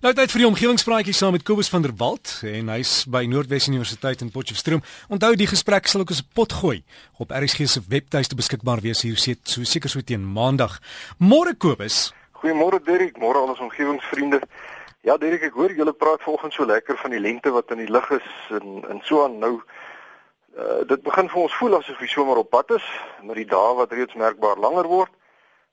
Nou tyd vir die omgewingspraatjie saam met Kobus van der Walt en hy's by Noordwes Universiteit in Potchefstroom. Onthou die gesprek sal ook as 'n pot gooi op RSG se webtuiste beskikbaar wees hier so so seker so teen Maandag. Môre Kobus. Goeiemôre Dirk, môre al ons omgewingsvriende. Ja Dirk, ek hoor julle praat vanoggend so lekker van die lente wat in die lug is en en so aan nou. Uh, dit begin vir ons voel asof die somer op pad is met die dae wat reeds merkbaar langer word.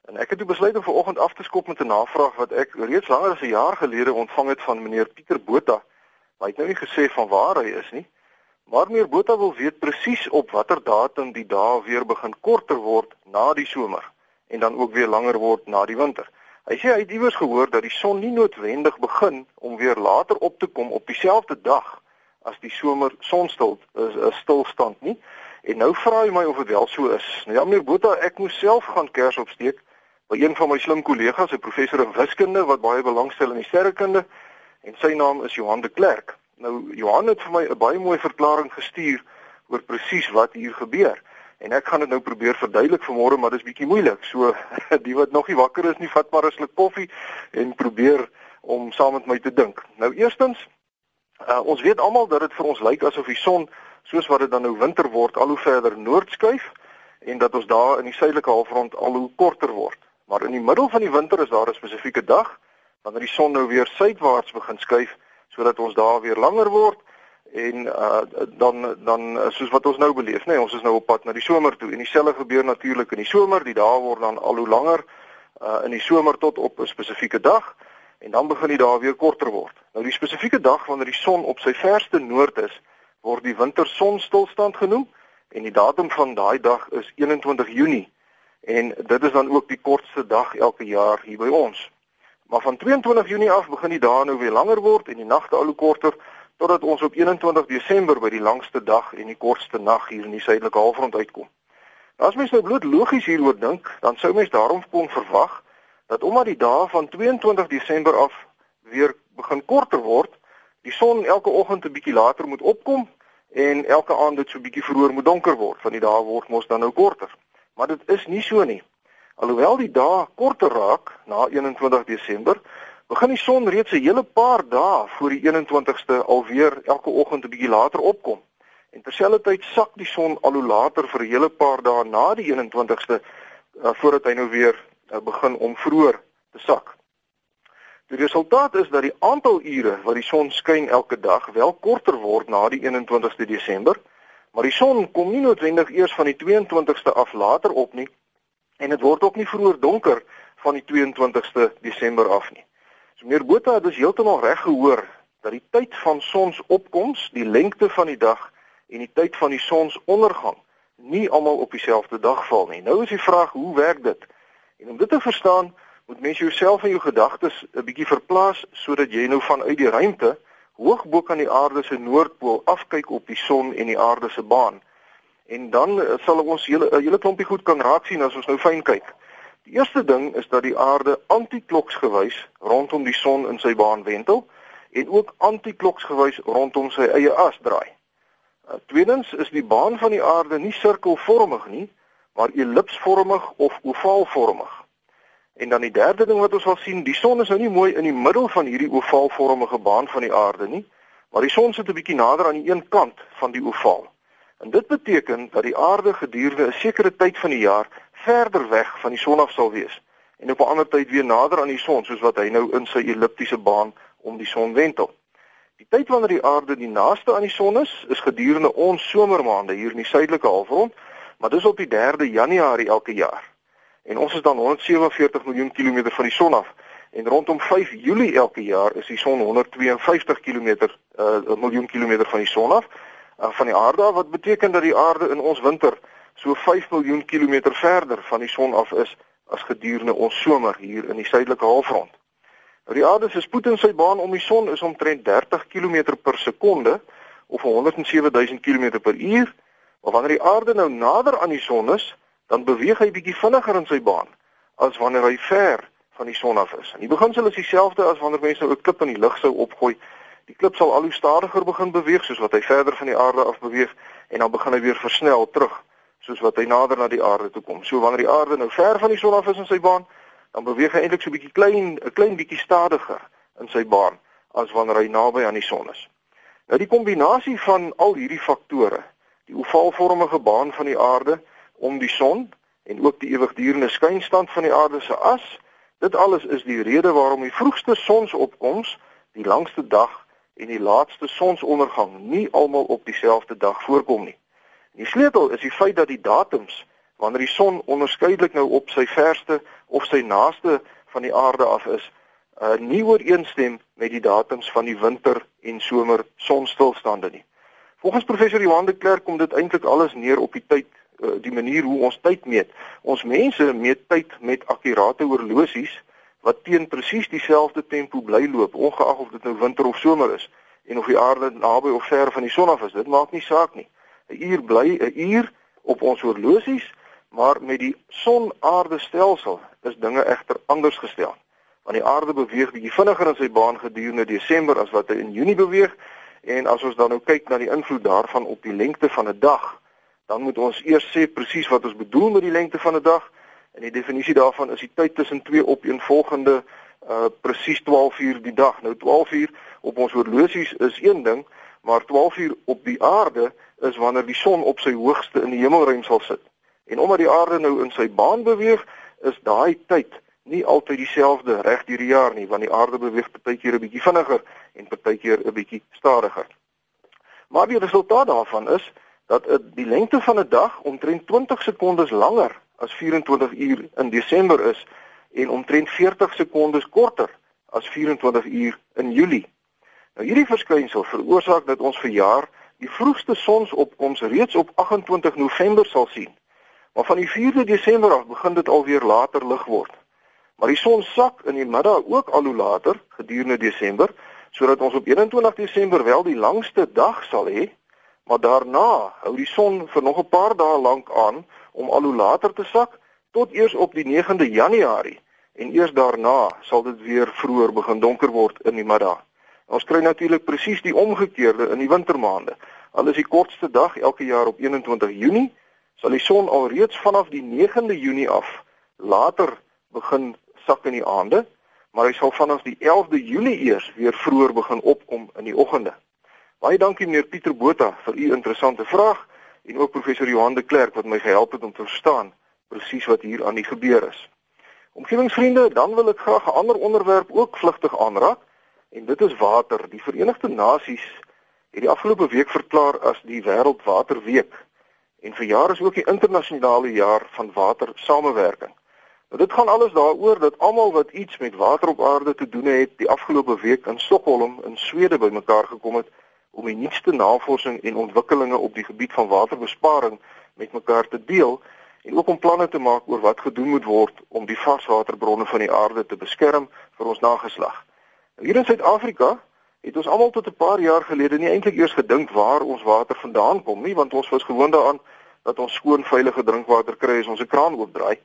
En ek het toe besluit om vanoggend af te skop met 'n navraag wat ek reeds langer as 'n jaar gelede ontvang het van meneer Pieter Botha. Hy het nou nie gesê van waar hy is nie, maar meneer Botha wil weet presies op watter datum die dae weer begin korter word na die somer en dan ook weer langer word na die winter. Hy sê hy het iewers gehoor dat die son nie noodwendig begin om weer later op te kom op dieselfde dag as die somer sonstil is 'n stilstand nie. En nou vra hy my of dit wel so is. Nou ja meneer Botha, ek moes self gaan kers opsteek by een van my slim kollegas, 'n professor in wiskunde wat baie belangstel in die sterrekunde en sy naam is Johan de Klerk. Nou Johan het vir my 'n baie mooi verklaring gestuur oor presies wat hier gebeur. En ek gaan dit nou probeer verduidelik vanmôre, maar dit is bietjie moeilik. So die wat nog nie wakker is nie, vat maar 'n sluk koffie en probeer om saam met my te dink. Nou eerstens, uh, ons weet almal dat dit vir ons lyk asof die son soos wat dit dan nou winter word, al hoe verder noord skuif en dat ons daar in die suidelike halfrond al hoe korter word. Maar in die middel van die winter is daar 'n spesifieke dag wanneer die son nou weer suidwaarts begin skuif sodat ons daar weer langer word en uh, dan dan soos wat ons nou beleef, nê, nee, ons is nou op pad na die somer toe en dieselfde gebeur natuurlik in die somer, die dae word dan al hoe langer uh, in die somer tot op 'n spesifieke dag en dan begin die dae weer korter word. Nou die spesifieke dag wanneer die son op sy verste noord is, word die wintersonstilstand genoem en die datum van daai dag is 21 Junie en dit is dan ook die kortste dag elke jaar hier by ons. Maar van 22 Junie af begin die dae nou weer langer word en die nagte al hoe korter totdat ons op 21 Desember by die langste dag en die kortste nag hier in die suidelike halfrond uitkom. Nou as mens nou bloot logies hieroor dink, dan sou mens daarom kon verwag dat omdat die dae van 22 Desember af weer begin korter word, die son elke oggend 'n bietjie later moet opkom en elke aand dit so bietjie vroeër moet donker word, want die dae word mos dan nou korter. Maar dit is nie so nie. Alhoewel die dae korter raak na 21 Desember, begin die son reeds 'n hele paar dae voor die 21ste alweer elke oggend 'n bietjie later opkom. En terselfdertyd sak die son al hoe later vir 'n hele paar dae na die 21ste uh, voordat hy nou weer uh, begin om vroeër te sak. Die resultaat is dat die aantal ure wat die son skyn elke dag wel korter word na die 21ste Desember. Maar die son kom nie noodwendig eers van die 22ste af later op nie en dit word ook nie vroeër donker van die 22ste Desember af nie. So meneer Botha het dus heeltemal reg gehoor dat die tyd van sonsopkoms, die lengte van die dag en die tyd van die sonsondergang nie almal op dieselfde dag val nie. Nou is die vraag, hoe werk dit? En om dit te verstaan, moet mens jouself en jou gedagtes 'n bietjie verplaas sodat jy nou vanuit die ruimte hoog bo kan die aarde se noordpool afkyk op die son en die aarde se baan. En dan eh, sal ons hele 'n hele klompie goed kan raak sien as ons nou fyn kyk. Die eerste ding is dat die aarde antikloksgewys rondom die son in sy baan wentel en ook antikloksgewys rondom sy eie as draai. Uh, tweedens is die baan van die aarde nie sirkelvormig nie, maar ellipsvormig of ovaalvormig. En dan die derde ding wat ons wil sien, die son is nou nie mooi in die middel van hierdie ovaalvormige baan van die aarde nie, maar die son sit 'n bietjie nader aan die een kant van die ovaal. En dit beteken dat die aarde gedurende 'n sekere tyd van die jaar verder weg van die son af sal wees en op 'n ander tyd weer nader aan die son soos wat hy nou in sy elliptiese baan om die son wentel. Die tyd wanneer die aarde die naaste aan die son is, is gedurende ons somermaande hier in die suidelike halfrond, maar dis op die 3de Januarie elke jaar en ons is dan 147 miljoen kilometer van die son af en rondom 5 Julie elke jaar is die son 152 kilometer uh, miljoen kilometer van die son af uh, van die aarde af wat beteken dat die aarde in ons winter so 5 miljoen kilometer verder van die son af is as gedurende ons somer hier in die suidelike halfrond. Nou die aarde se spoed in sy baan om die son is omtrent 30 km per sekonde of 107000 km per uur. Maar wanneer die aarde nou nader aan die son is, dan beweeg hy bietjie vinniger in sy baan as wanneer hy ver van die son af is. En die beginsel is dieselfde as wanneer mense nou 'n klip in die lug sou opgooi. Die klip sal al hoe stadiger begin beweeg soos wat hy verder van die aarde af beweeg en dan begin hy weer versnel terug soos wat hy nader na die aarde toe kom. So wanneer die aarde nou ver van die son af is in sy baan, dan beweeg hy eintlik so bietjie klein 'n klein bietjie stadiger in sy baan as wanneer hy naby aan die son is. Nou die kombinasie van al hierdie faktore, die ovaalvormige baan van die aarde om die son en ook die ewigdurende skynstand van die aarde se as, dit alles is die rede waarom die vroegste sonsopkoms, die langste dag en die laaste sonsondergang nie almal op dieselfde dag voorkom nie. Die sleutel is die feit dat die datums wanneer die son onderskeidelik nou op sy verste of sy naaste van die aarde af is, uh, nie ooreenstem met die datums van die winter en somer sonstilstande nie. Volgens professor Johan de Klerk kom dit eintlik alles neer op die tyd uh, die manier hoe ons tyd meet. Ons mense meet tyd met akkurate horlosies wat teen presies dieselfde tempo bly loop ongeag of dit nou winter of somer is en of die aarde naby of ver van die son af is. Dit maak nie saak nie. 'n Uur bly 'n uur op ons horlosies, maar met die son-aarde stelsel is dinge egter anders gestel. Want die aarde beweeg bietjie vinniger in sy baan gedurende Desember as wat hy in Junie beweeg en as ons dan nou kyk na die invloed daarvan op die lengte van 'n dag, dan moet ons eers sê presies wat ons bedoel met die lengte van 'n dag. En die definisie daarvan is die tyd tussen twee opeenvolgende uh presies 12 uur die dag. Nou 12 uur op ons horlosies is een ding, maar 12 uur op die aarde is wanneer die son op sy hoogste in die hemelruim sal sit. En omdat die aarde nou in sy baan beweeg, is daai tyd nie altyd dieselfde reg deur die jaar nie, want die aarde beweeg partykeer 'n bietjie vinniger en partykeer 'n bietjie stadiger. Maar die resultaat daarvan is dat die lengte van 'n dag omtrent 20 sekondes langer as 24 uur in Desember is en omtrent 40 sekondes korter as 24 uur in Julie. Nou hierdie verskynsel veroorsaak dat ons verjaar die vroegste sonsopkoms reeds op 28 November sal sien. Maar van die 4de Desember af begin dit alweer later lig word. Maar die son sak in die middag ook al hoe later gedurende Desember sodat ons op 21 Desember wel die langste dag sal hê Maar daarna hou die son vir nog 'n paar dae lank aan om al hoe later te sak tot eers op die 9de Januarie en eers daarna sal dit weer vroeër begin donker word in die middag. Ons kry natuurlik presies die omgekeerde in die wintermaande. Al is die kortste dag elke jaar op 21 Junie, sal die son alreeds vanaf die 9de Junie af later begin sak in die aande, maar hy sal vanaf die 11de Julie eers weer vroeër begin opkom in die oggende. Baie dankie meneer Pieter Botha vir u interessante vraag en ook professor Johan de Klerk wat my gehelp het om te verstaan presies wat hier aan die gebeur is. Omgewingsvriende, dan wil ek graag 'n ander onderwerp ook vlugtig aanraak en dit is water. Die Verenigde Nasies het die afgelope week verklaar as die Wêreldwaterweek en vir jare is ook die internasionale jaar van water samewerking. Nou dit gaan alles daaroor dat almal wat iets met water op aarde te doen het, die afgelope week in Stockholm in Swede bymekaar gekom het om die nuutste navorsing en ontwikkelinge op die gebied van waterbesparing met mekaar te deel en ook om planne te maak oor wat gedoen moet word om die varswaterbronne van die aarde te beskerm vir ons nageslag. Nou, hier in Suid-Afrika het ons almal tot 'n paar jaar gelede nie eintlik eers gedink waar ons water vandaan kom nie, want ons was gewoond daaraan dat ons skoon veilige drinkwater kry as ons 'n kraan oopdraai.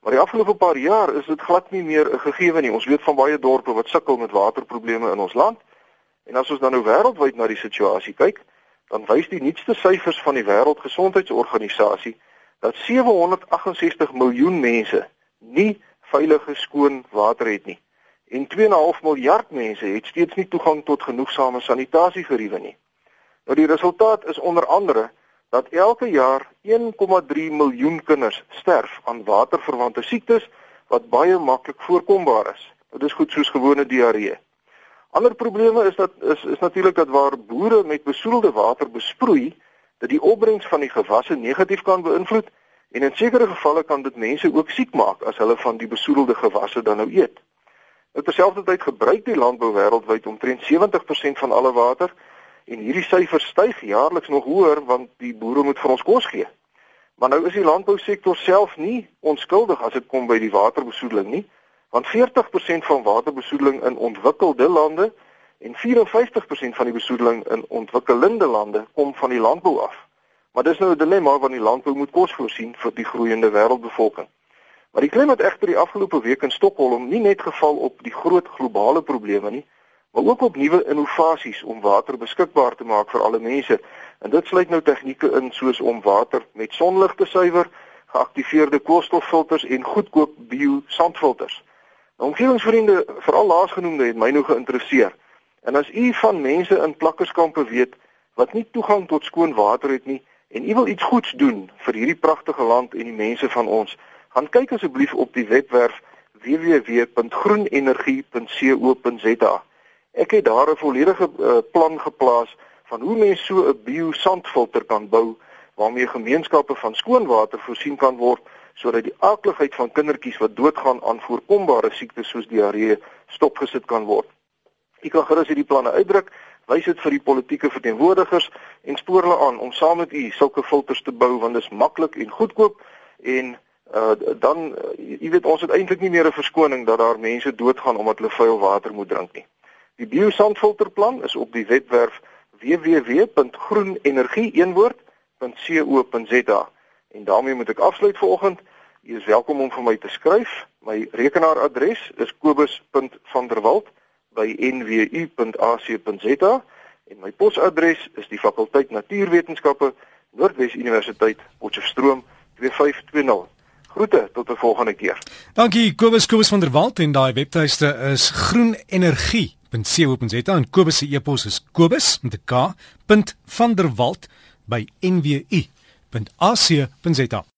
Maar die afgelope paar jaar is dit glad nie meer 'n gegeewe nie. Ons weet van baie dorpe wat sukkel met waterprobleme in ons land. En as ons dan nou wêreldwyd na die situasie kyk, dan wys die nuutste syfers van die Wêreldgesondheidsorganisasie dat 768 miljoen mense nie veilige skoon water het nie. En 2.5 miljard mense het steeds nie toegang tot genoegsame sanitasiegeriewe nie. Nou die resultaat is onder andere dat elke jaar 1,3 miljoen kinders sterf aan waterverwante siektes wat baie maklik voorkombaar is. Dit is goed soos gewone diarree. Ander probleme is dat is is natuurlik dat waar boere met besoedelde water besproei, dat die opbrengs van die gewasse negatief kan beïnvloed en in sekere gevalle kan dit mense ook siek maak as hulle van die besoedelde gewasse dan nou eet. Nou terselfdertyd gebruik die landbou wêreldwyd omtrent 70% van alle water en hierdie syfer styg jaarliks nog hoër want die boere moet vir ons kos gee. Maar nou is die landbousektor self nie onskuldig as dit kom by die waterbesoedeling nie want 40% van waterbesoedeling in ontwikkelde lande en 54% van die besoedeling in ontwikkelende lande kom van die landbou af. Maar dis nou 'n dilemma want die landbou moet kos voorsien vir die groeiende wêreldbevolking. Maar die klim het egter die afgelope week in Stockholm nie net geval op die groot globale probleme nie, maar ook op nuwe innovasies om water beskikbaar te maak vir alle mense. En dit sluit nou tegnieke in soos om water met sonlig te suiwer, geaktiveerde koolstoffilters en goedkoop bio-sandfilters. Omgewingsvriende, veral laasgenoemde het my nou geïnteresseer. En as u van mense in plakkerskampe weet wat nie toegang tot skoon water het nie en u wil iets goeds doen vir hierdie pragtige land en die mense van ons, gaan kyk asseblief op die webwerf www.groenenergie.co.za. Ek het daar 'n volledige uh, plan geplaas van hoe mens so 'n biosandfilter kan bou waarmee gemeenskappe van skoon water voorsien kan word sodat die aakligheid van kindertjies wat doodgaan aan voorkombare siektes soos diarree stopgesit kan word. Ek kan gerus hierdie planne uitdruk, wys dit vir die politieke verteenwoordigers en spoor hulle aan om saam met u sulke filters te bou want dit is maklik en goedkoop en uh, dan uh, jy weet ons het eintlik nie meer 'n verskoning dat daar mense doodgaan omdat hulle vuil water moet drink nie. Die biosandfilterplan is op die webwerf www.groenenergie.co.za en daarmee moet ek afsluit vanoggend. U is welkom om vir my te skryf. My rekenaaradres is kobus.vanderwalt@nwu.ac.za en my posadres is die fakulteit Natuurwetenskappe Noordwes Universiteit Potchefstroom 2520. Groete tot 'n volgende keer. Dankie Kobus Kobus van der Walt en daai webtuiste is groenenergie.co.za en Kobus se e-pos is kobus met 'n k.vanderwalt by nwu.ac.za